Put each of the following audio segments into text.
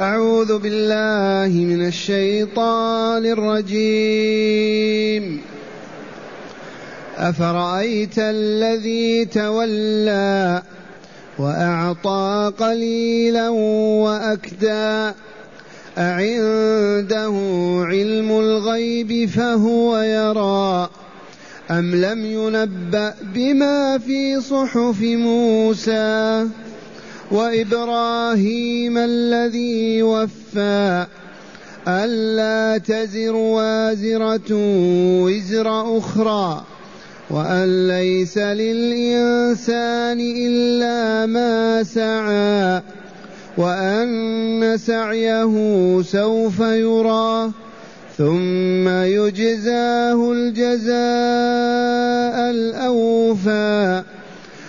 أعوذ بالله من الشيطان الرجيم. أفرأيت الذي تولى وأعطى قليلا وأكدى؟ أعنده علم الغيب فهو يرى؟ أم لم ينبأ بما في صحف موسى؟ وإبراهيم الذي وفى ألا تزر وازرة وزر أخرى وأن ليس للإنسان إلا ما سعى وأن سعيه سوف يرى ثم يجزاه الجزاء الأوفى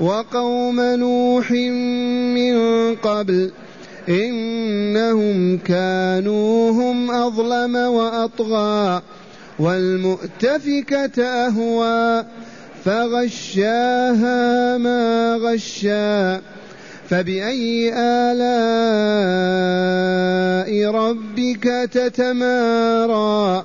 وقوم نوح من قبل إنهم كانوا هم أظلم وأطغى والمؤتفكة أهوى فغشاها ما غشا فبأي آلاء ربك تتمارى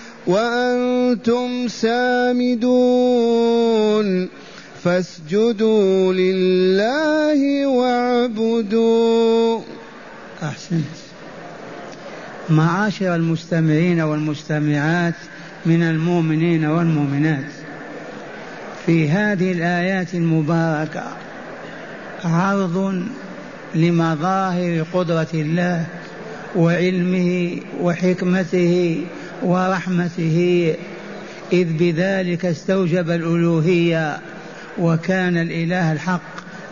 وأنتم سامدون فاسجدوا لله واعبدوا. أحسنت. معاشر المستمعين والمستمعات من المؤمنين والمؤمنات في هذه الآيات المباركة عرض لمظاهر قدرة الله وعلمه وحكمته ورحمته إذ بذلك استوجب الألوهية وكان الإله الحق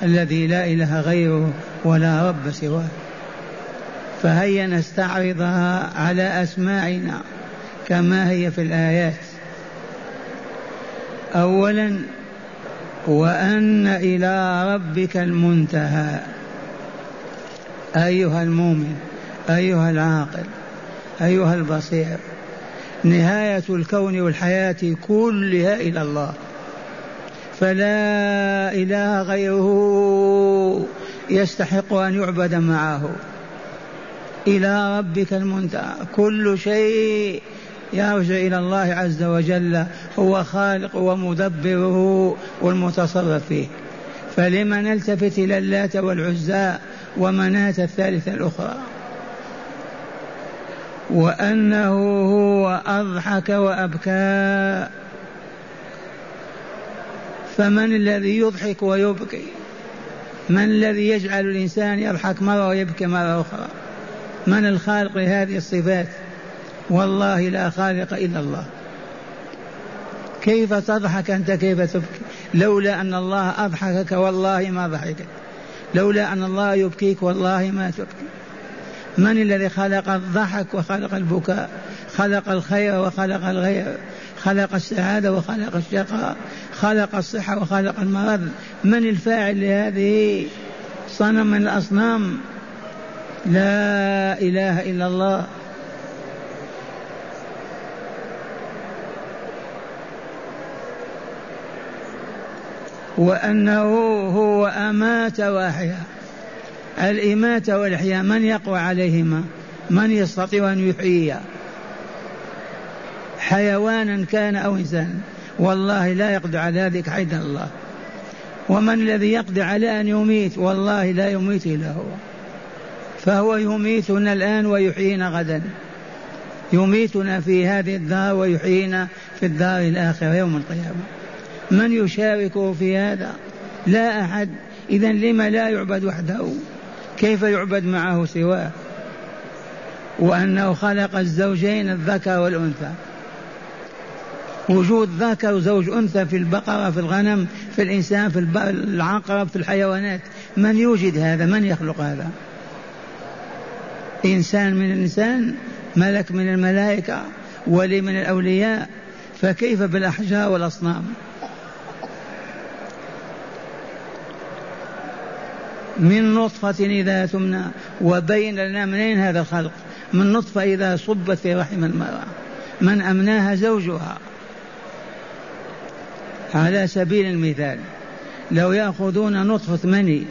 الذي لا إله غيره ولا رب سواه. فهيا نستعرضها على أسماعنا كما هي في الآيات. أولا وأن إلى ربك المنتهى. أيها المؤمن أيها العاقل أيها البصير نهاية الكون والحياة كلها إلى الله. فلا إله غيره يستحق أن يعبد معه. إلى ربك المنتهى. كل شيء يرجع إلى الله عز وجل. هو خالق ومدبره والمتصرف فيه. فلما نلتفت إلى اللات والعزى ومناة الثالثة الأخرى. وأنه هو أضحك وأبكى. فمن الذي يضحك ويبكي؟ من الذي يجعل الإنسان يضحك مرة ويبكي مرة أخرى؟ من الخالق لهذه الصفات؟ والله لا خالق إلا الله. كيف تضحك أنت؟ كيف تبكي؟ لولا أن الله أضحكك والله ما ضحكك لولا أن الله يبكيك والله ما تبكي. من الذي خلق الضحك وخلق البكاء؟ خلق الخير وخلق الغير. خلق السعادة وخلق الشقاء. خلق الصحة وخلق المرض. من الفاعل لهذه؟ صنم من الأصنام. لا إله إلا الله. وأنه هو أمات وأحيا الإماتة والإحياء من يقوى عليهما؟ من يستطيع أن يحيي حيوانا كان أو إنسانا. والله لا يقدر على ذلك حيدا الله. ومن الذي يقدر على أن يميت؟ والله لا يميت إلا هو. فهو يميتنا الآن ويحيينا غدا. يميتنا في هذه الدار ويحيينا في الدار الآخرة يوم القيامة. من يشاركه في هذا؟ لا أحد. إذا لما لا يعبد وحده؟ كيف يعبد معه سواه؟ وأنه خلق الزوجين الذكر والأنثى. وجود ذكر وزوج أنثى في البقرة في الغنم في الإنسان في العقرب في الحيوانات. من يوجد هذا؟ من يخلق هذا؟ إنسان من الإنسان ملك من الملائكة ولي من الأولياء. فكيف بالأحجار والأصنام؟ من نطفة إذا تمنى وبين لنا منين هذا الخلق؟ من نطفة إذا صبت في رحم المرأة. من أمناها زوجها. على سبيل المثال لو يأخذون نطفة مني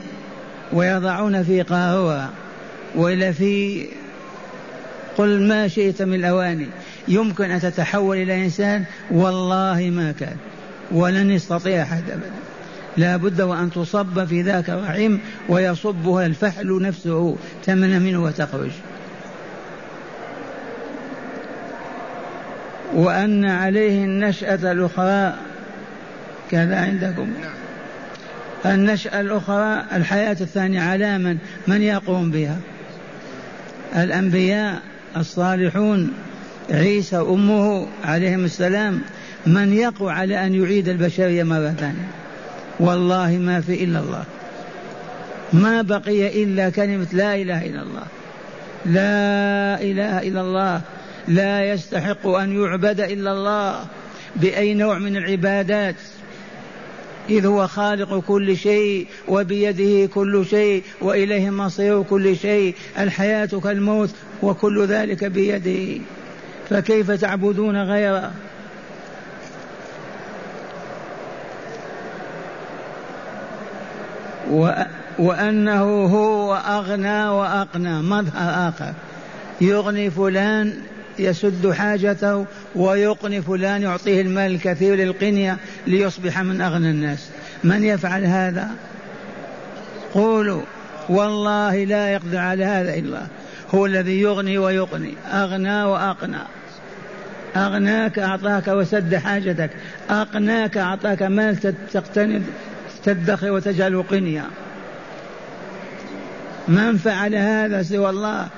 ويضعون في قارورة وإلا في قل ما شئت من الأواني يمكن أن تتحول إلى إنسان؟ والله ما كان. ولن يستطيع أحد أبدا. لا بد وأن تصب في ذاك الرحم ويصبها الفحل نفسه تمن منه وتخرج. وأن عليه النشأة الأخرى كذا عندكم. النشأة الأخرى الحياة الثانية على من؟ من يقوم بها؟ الأنبياء الصالحون عيسى أمه عليهم السلام من يقوى على أن يعيد البشرية مرة ثانية. والله ما في إلا الله. ما بقي إلا كلمة لا إله إلا الله. لا إله إلا الله. لا يستحق أن يعبد إلا الله. بأي نوع من العبادات؟ إذ هو خالق كل شيء وبيده كل شيء وإليه مصير كل شيء. الحياة كالموت وكل ذلك بيده. فكيف تعبدون غيره؟ وأنه هو أغنى وأقنى مظهر آخر. يغني فلان يسد حاجته ويقني فلان يعطيه المال الكثير للقنية ليصبح من أغنى الناس. من يفعل هذا؟ قولوا. والله لا يقدر على هذا إلا هو الذي يغني ويقني. أغنى وأقنى. أغناك أعطاك وسد حاجتك. أقناك أعطاك مال تقتني تدخر وتجعله قنية. من فعل هذا سوى الله؟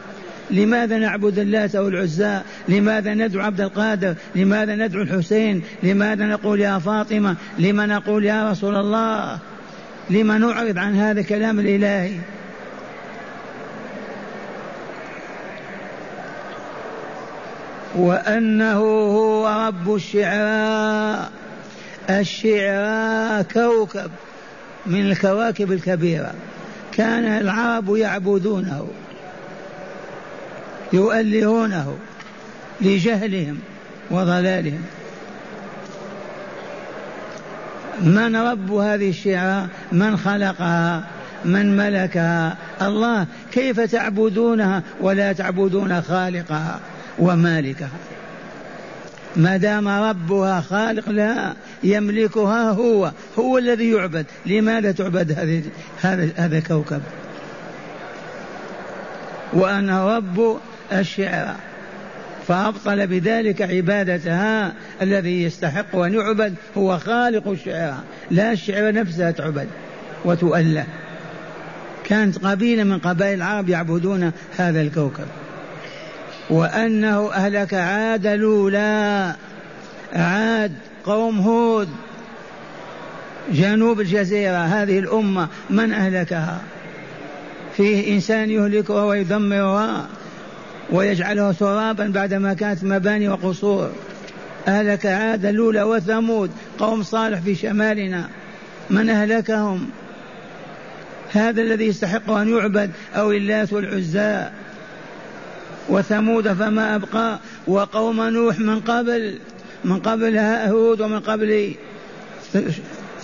لماذا نعبد اللات والعزى؟ لماذا ندعو عبد القادر؟ لماذا ندعو الحسين؟ لماذا نقول يا فاطمة؟ لما نقول يا رسول الله؟ لما نعرض عن هذا الكلام الإلهي؟ وأنه هو رب الشعراء. الشعراء كوكب. من الكواكب الكبيرة. كان العرب يعبدونه يؤلهونه لجهلهم وضلالهم. من رب هذه الشعراء من خلقها؟ من ملكها؟ الله كيف تعبدونها ولا تعبدون خالقها ومالكها؟ ما دام ربها خالق لها يملكها هو هو الذي يعبد. لماذا تعبد هذه هذا هذا الكوكب وأنا رب الشعر. فأبطل بذلك عبادتها الذي يستحق أن يعبد هو خالق الشعر. لا الشعر نفسها تعبد وتؤله. كانت قبيلة من قبائل العرب يعبدون هذا الكوكب. وأنه أهلك عاد الأولى عاد قوم هود جنوب الجزيرة هذه الأمة من أهلكها؟ فيه إنسان يهلكها ويدمرها ويجعلها ترابا بعدما كانت مباني وقصور. أهلك عاد الأولى وثمود قوم صالح في شمالنا من أهلكهم؟ هذا الذي يستحق أن يعبد أو اللات والعزى. وثمود فما أبقى وقوم نوح من قبل من قبل هود ومن قبل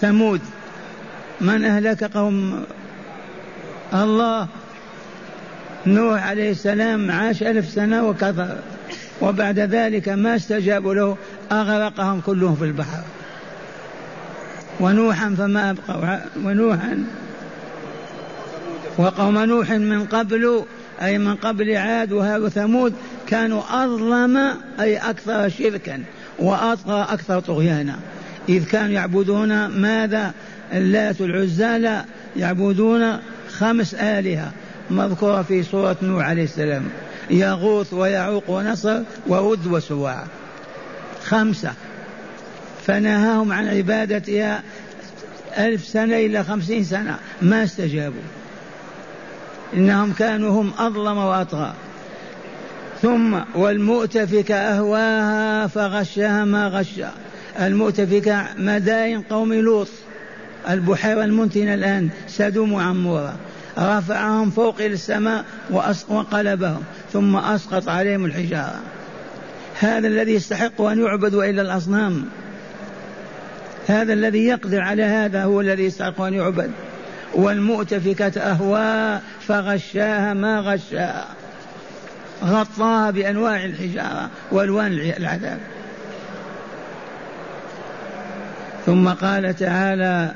ثمود. من أهلك قوم؟ الله. نوح عليه السلام عاش ألف سنة وكفر وبعد ذلك ما استجابوا له أغرقهم كلهم في البحر. ونوحا فما أبقوا ونوحا. وقوم نوح من قبل أي من قبل عاد وثمود كانوا أظلم أي أكثر شركا وأطغى أكثر طغيانا. إذ كانوا يعبدون ماذا؟ اللات العزى يعبدون خمس آلهة مذكورة في سورة نوح عليه السلام. يغوث ويعوق ونصر وود وسواع. خمسة. فنهاهم عن عبادتها ألف سنة إلى خمسين سنة. ما استجابوا. إنهم كانوا هم أظلم وأطغى. ثم والمؤتفكة أهواها فغشها ما غشا المؤتفكة مداين قوم لوط. البحيرة المنتنة الآن سدوم وعمورة رفعهم فوق إلى السماء وقلبهم. ثم أسقط عليهم الحجارة. هذا الذي يستحق أن يعبد إلى الأصنام. هذا الذي يقدر على هذا هو الذي يستحق أن يعبد. والمؤتفكة أهواء فغشاها ما غشاها غطاها بأنواع الحجارة وألوان العذاب. ثم قال تعالى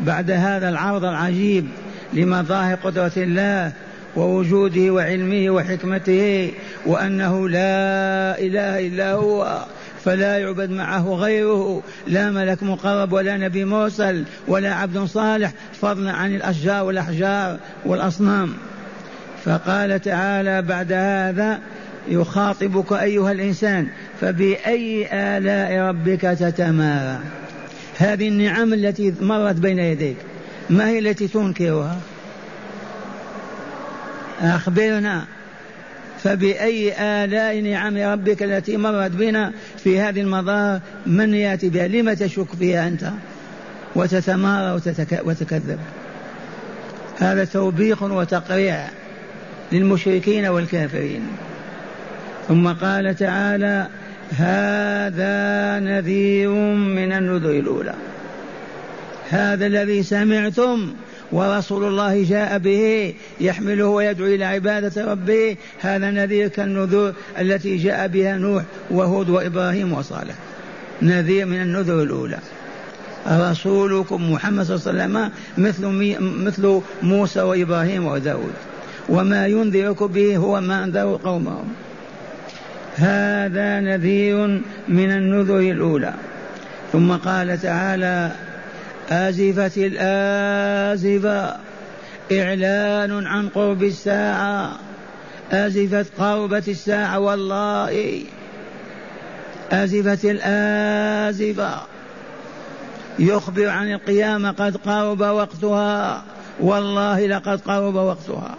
بعد هذا العرض العجيب لمظاهر قدرة الله ووجوده وعلمه وحكمته وأنه لا إله إلا هو. فلا يعبد معه غيره لا ملك مقرب ولا نبي مرسل ولا عبد صالح فضلا عن الأشجار والأحجار والأصنام. فقال تعالى بعد هذا يخاطبك أيها الإنسان فبأي آلاء ربك تتمارى؟ هذه النعم التي مرت بين يديك ما هي التي تنكرها؟ أخبرنا. فبأي آلاء نعم ربك التي مرت بنا في هذه المظاهر من يأتي بها؟ لم تشك فيها أنت؟ وتتمارى وتكذب. هذا توبيخ وتقريع للمشركين والكافرين. ثم قال تعالى هذا نذير من النذر الأولى. هذا الذي سمعتم ورسول الله جاء به يحمله ويدعو إلى عبادة ربه. هذا نذير كالنذور التي جاء بها نوح وهود وإبراهيم وصالح. نذير من النذر الأولى. رسولكم محمد صلى الله عليه وسلم مثل, مثل موسى وإبراهيم وداود. وما ينذرك به هو ما أنذروا قومهم. هذا نذير من النذر الأولى. ثم قال تعالى آزفت الآزفة. إعلان عن قرب الساعة. آزفت قربت الساعة والله. آزفت الآزفة. يخبر عن القيامة قد قرب وقتها. والله لقد قرب وقتها.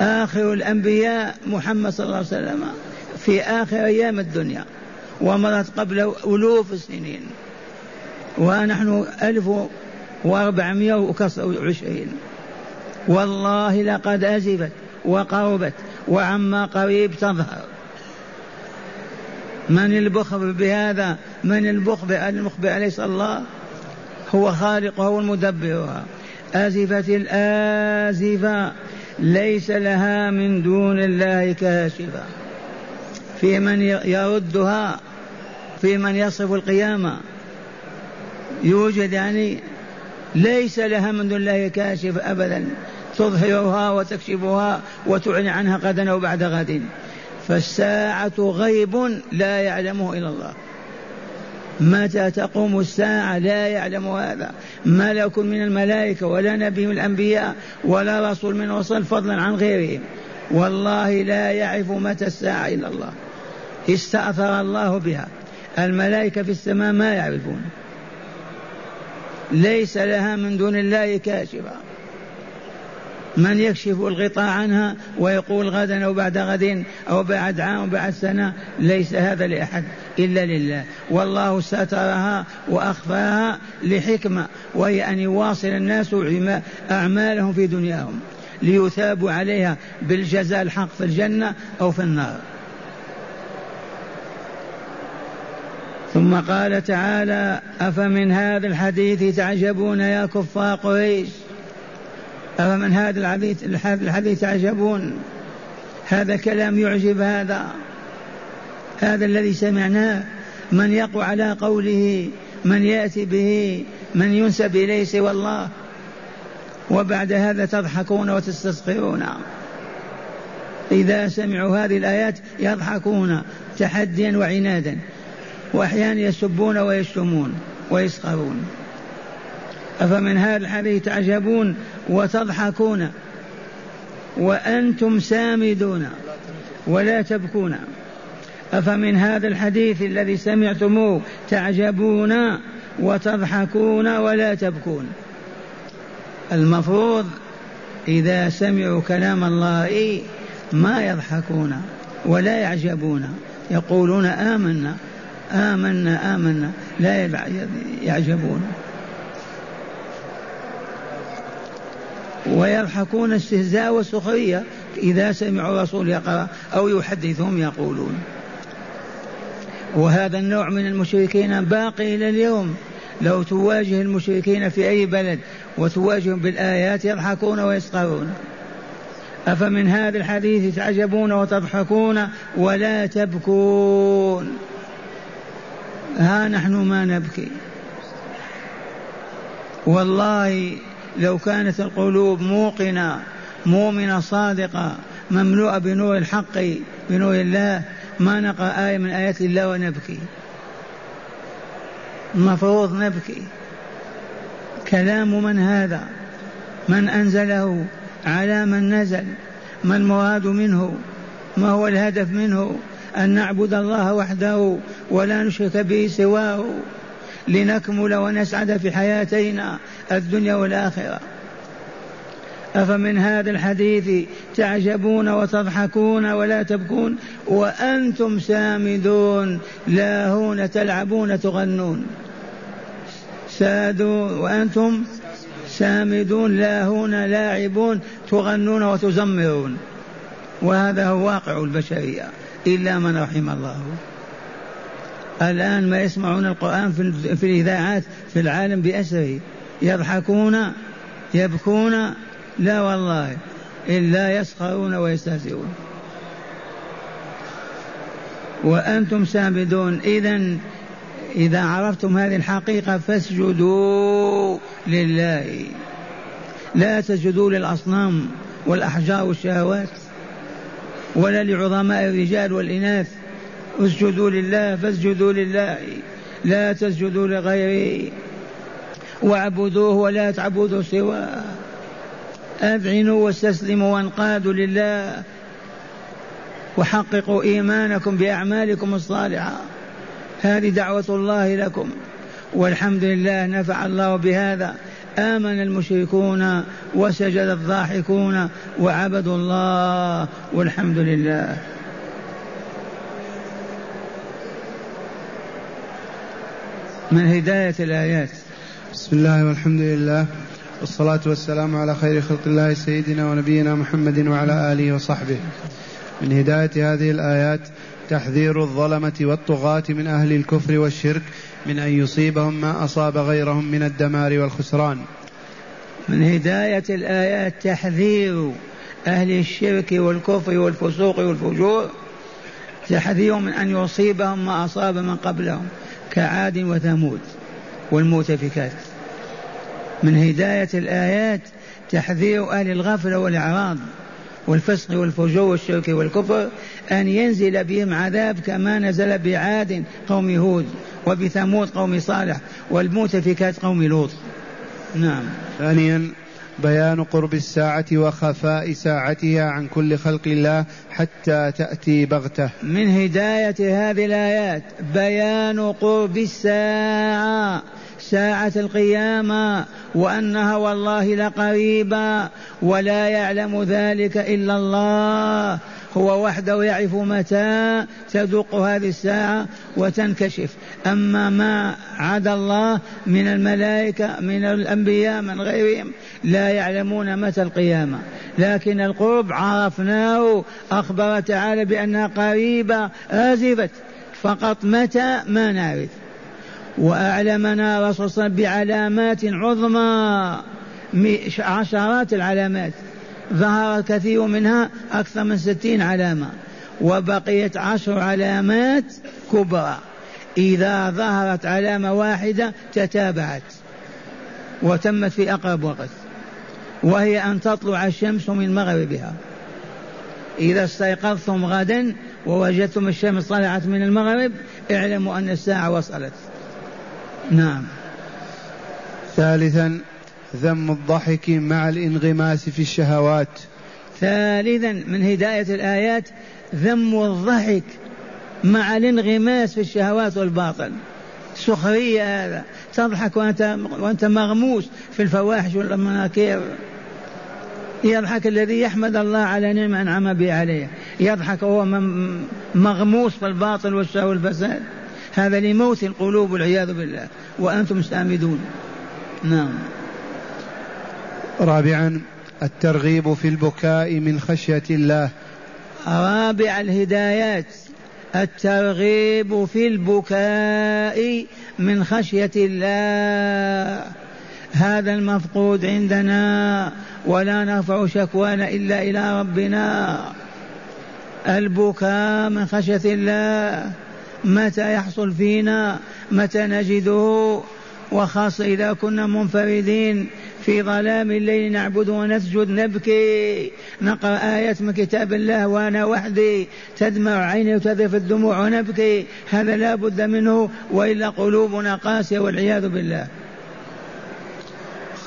آخر الأنبياء محمد صلى الله عليه وسلم في آخر أيام الدنيا ومرت قبل ألوف السنين. ونحن ألف وأربعمائة وعشرين. والله لقد أزفت وقربت وعما قريب تظهر. من المخبر بهذا من المخبر المخبر أليس الله هو خالقها والمدبرها أزفت الآزفة ليس لها من دون الله كاشفة. في من يردها في من يصف القيامة. يوجد يعني ليس لها من دون الله كاشف أبدا. تظهرها وتكشفها وتعلن عنها غدا أو بعد غد. فالساعة غيب لا يعلمه إلا الله. متى تقوم الساعة لا يعلم هذا. ملك من الملائكة ولا نبي من الأنبياء ولا رسول من رسل فضلا عن غيرهم. والله لا يعرف متى الساعة إلا الله. استأثر الله بها. الملائكة في السماء ما يعرفون. ليس لها من دون الله كاشفة. من يكشف الغطاء عنها ويقول غدا أو بعد غد أو بعد عام أو بعد سنة ليس هذا لأحد إلا لله. والله سترها وأخفاها لحكمة وهي أن يواصل الناس أعمالهم في دنياهم ليثابوا عليها بالجزاء الحق في الجنة أو في النار. ثم قال تعالى أفمن هذا الحديث تعجبون يا كفار قريش؟ أفمن هذا الحديث الحديث تعجبون؟ هذا كلام يعجب هذا هذا الذي سمعناه. من يقوى على قوله من يأتي به من ينسب إليه سوى الله وبعد هذا تضحكون وتستسخرون. إذا سمعوا هذه الآيات يضحكون تحديا وعنادا. وأحيانا يسبون ويشتمون ويسخرون. أفمن هذا الحديث تعجبون وتضحكون وأنتم سامدون ولا تبكون. أفمن هذا الحديث الذي سمعتموه تعجبون وتضحكون ولا تبكون. المفروض إذا سمعوا كلام الله ما يضحكون ولا يعجبون. يقولون آمنا آمنا آمنا. لا يعجبون. ويضحكون استهزاء وسخرية إذا سمعوا الرسول يقرأ أو يحدثهم يقولون. وهذا النوع من المشركين باقي إلى اليوم. لو تواجه المشركين في أي بلد وتواجههم بالآيات يضحكون ويسخرون. أفمن هذا الحديث تعجبون وتضحكون ولا تبكون. ها نحن ما نبكي. والله لو كانت القلوب موقنة مؤمنة صادقة مملوءة بنور الحق بنور الله ما نقرأ آية من آيات الله ونبكي. المفروض نبكي. كلام من هذا؟ من أنزله؟ على من نزل؟ ما المراد منه؟ ما هو الهدف منه؟ أن نعبد الله وحده ولا نشرك به سواه لنكمل ونسعد في حياتينا الدنيا والآخرة. أفمن هذا الحديث تعجبون وتضحكون ولا تبكون؟ وأنتم سامدون لاهون تلعبون تغنون. سادوا وأنتم سامدون لاهون لاعبون تغنون وتزمرون. وهذا هو واقع البشرية. إلا من رحم الله. الآن ما يسمعون القرآن في الإذاعات في العالم بأسره. يضحكون يبكون لا والله إلا يسخرون ويستهزئون. وأنتم سامدون إذا إذا عرفتم هذه الحقيقة فاسجدوا لله. لا تسجدوا للأصنام والأحجار والشهوات. ولا لعظماء الرجال والإناث. اسجدوا لله فاسجدوا لله. لا تسجدوا لغيره واعبدوه ولا تعبدوا سواه. أذعنوا واستسلموا وانقادوا لله. وحققوا إيمانكم بأعمالكم الصالحة. هذه دعوة الله لكم. والحمد لله نفع الله بهذا. آمن المشركون وسجد الضاحكون وعبدوا الله والحمد لله. من هداية الآيات؟ بسم الله والحمد لله والصلاة والسلام على خير خلق الله سيدنا ونبينا محمد وعلى آله وصحبه. من هداية هذه الآيات تحذير الظلمة والطغاة من أهل الكفر والشرك من أن يصيبهم ما أصاب غيرهم من الدمار والخسران. من هداية الآيات تحذير أهل الشرك والكفر والفسوق والفجور. تحذير من أن يصيبهم ما أصاب من قبلهم كعاد وثمود والمؤتفكات. من هداية الآيات تحذير أهل الغفلة والإعراض. والفسق والفجور والشرك والكفر أن ينزل بهم عذاب كما نزل بعاد قوم هود وبثمود قوم صالح والمؤتفكات قوم لوط. نعم. ثانيا بيان قرب الساعة وخفاء ساعتها عن كل خلق الله حتى تأتي بغتة. من هداية هذه الآيات بيان قرب الساعة. ساعة القيامة وأنها والله لقريبة ولا يعلم ذلك إلا الله. هو وحده يعرف متى تدق هذه الساعة وتنكشف. أما ما عدا الله من الملائكة من الأنبياء من غيرهم لا يعلمون متى القيامة. لكن القرب عرفناه أخبر تعالى بأنها قريبة آزفت فقط متى ما نعرف. وأعلمنا رسول بعلامات عظمى. عشرات العلامات. ظهر كثير منها أكثر من ستين علامة. وبقيت عشر علامات كبرى. إذا ظهرت علامة واحدة تتابعت. وتمت في أقرب وقت. وهي أن تطلع الشمس من مغربها. إذا استيقظتم غدا ووجدتم الشمس طلعت من المغرب اعلموا أن الساعة وصلت. نعم. ثالثا ذم الضحك مع الانغماس في الشهوات. ثالثا من هداية الآيات ذم الضحك مع الانغماس في الشهوات والباطل. سخرية هذا. تضحك وأنت, وأنت مغموس في الفواحش والمناكير. يضحك الذي يحمد الله على نعمة أنعم به عليه. يضحك وهو مغموس في الباطل والشهوة والفساد. هذا لموت القلوب والعياذ بالله. وأنتم سامدون نعم. رابعا الترغيب في البكاء من خشية الله. رابع الهدايات. الترغيب في البكاء من خشية الله. هذا المفقود عندنا. ولا نرفع شكوانا إلا إلى ربنا. البكاء من خشية الله. متى يحصل فينا؟ متى نجده؟ وخاصة إذا كنا منفردين في ظلام الليل نعبد ونسجد نبكي. نقرأ آيات من كتاب الله وأنا وحدي. تدمع عيني وتذف الدموع ونبكي. هذا لا بد منه وإلا قلوبنا قاسية والعياذ بالله.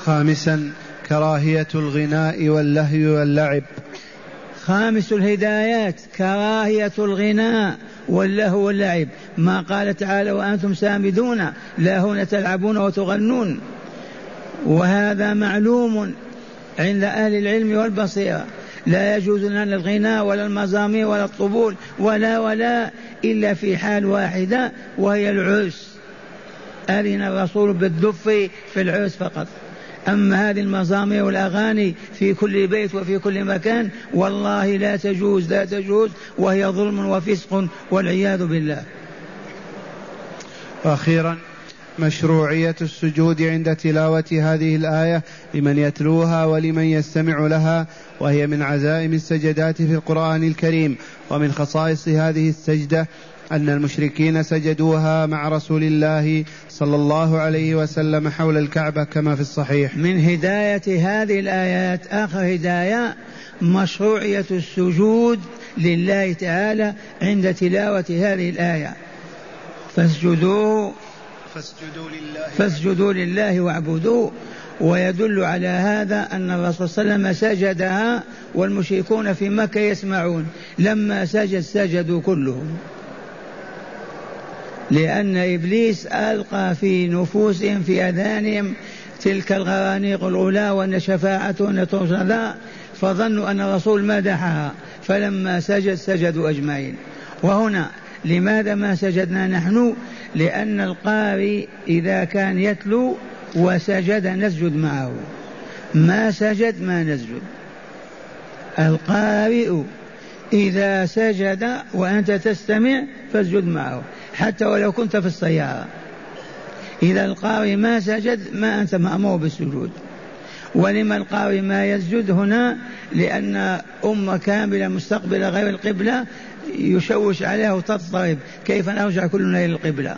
خامسا كراهية الغناء واللهو واللعب. خامس الهدايات كراهية الغناء واللهو واللعب. ما قال تعالى وأنتم سامدون لا هنا تلعبون وتغنون وهذا معلوم عند أهل العلم والبصيرة. لا يجوز لنا الغناء ولا المزامير ولا الطبول ولا ولا إلا في حال واحدة وهي العرس. أذن الرسول بالدف في العرس فقط. أما هذه المزامير والأغاني في كل بيت وفي كل مكان والله لا تجوز لا تجوز وهي ظلم وفسق والعياذ بالله. أخيرا مشروعية السجود عند تلاوة هذه الآية لمن يتلوها ولمن يستمع لها وهي من عزائم السجدات في القرآن الكريم ومن خصائص هذه السجدة أن المشركين سجدوها مع رسول الله صلى الله عليه وسلم حول الكعبة كما في الصحيح. من هداية هذه الآيات آخر هداية مشروعية السجود لله تعالى عند تلاوة هذه الآية. فاسجدوا فاسجدوا لله. فاسجدوا لله واعبدوه. ويدل على هذا أن الرسول صلى الله عليه وسلم سجدها والمشركون في مكة يسمعون. لما سجد سجدوا كلهم. لأن إبليس ألقى في نفوسهم في أذانهم تلك الغرانيق الأولى وأن شفاعته أن ترسل فظنوا أن الرسول مدحها فلما سجد سجدوا أجمعين. وهنا لماذا ما سجدنا نحن؟ لأن القارئ إذا كان يتلو وسجد نسجد معه. ما سجد ما نسجد. القارئ إذا سجد وأنت تستمع فاسجد معه. حتى ولو كنت في السيارة. إذا القارئ ما سجد ما أنت مأمور بالسجود. ولما القارئ ما يسجد هنا؟ لأن أمة كاملة مستقبلة غير القبلة يشوش عليها وتضطرب. كيف نرجع كلنا إلى القبلة؟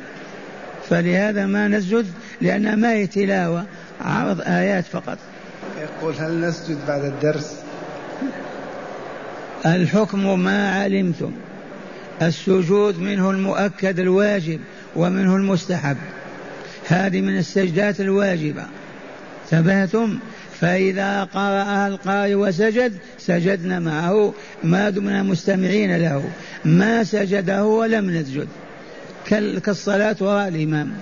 فلهذا ما نسجد؟ لأن ما هي تلاوة عرض آيات فقط. يقول هل نسجد بعد الدرس؟ الحكم ما علمتم. السجود منه المؤكد الواجب ومنه المستحب. هذه من السجدات الواجبة. انتبهتم فإذا قرأها القارئ وسجد سجدنا معه ما دمنا مستمعين له. ما سجده ولم نسجد. كالصلاة وراء الإمام.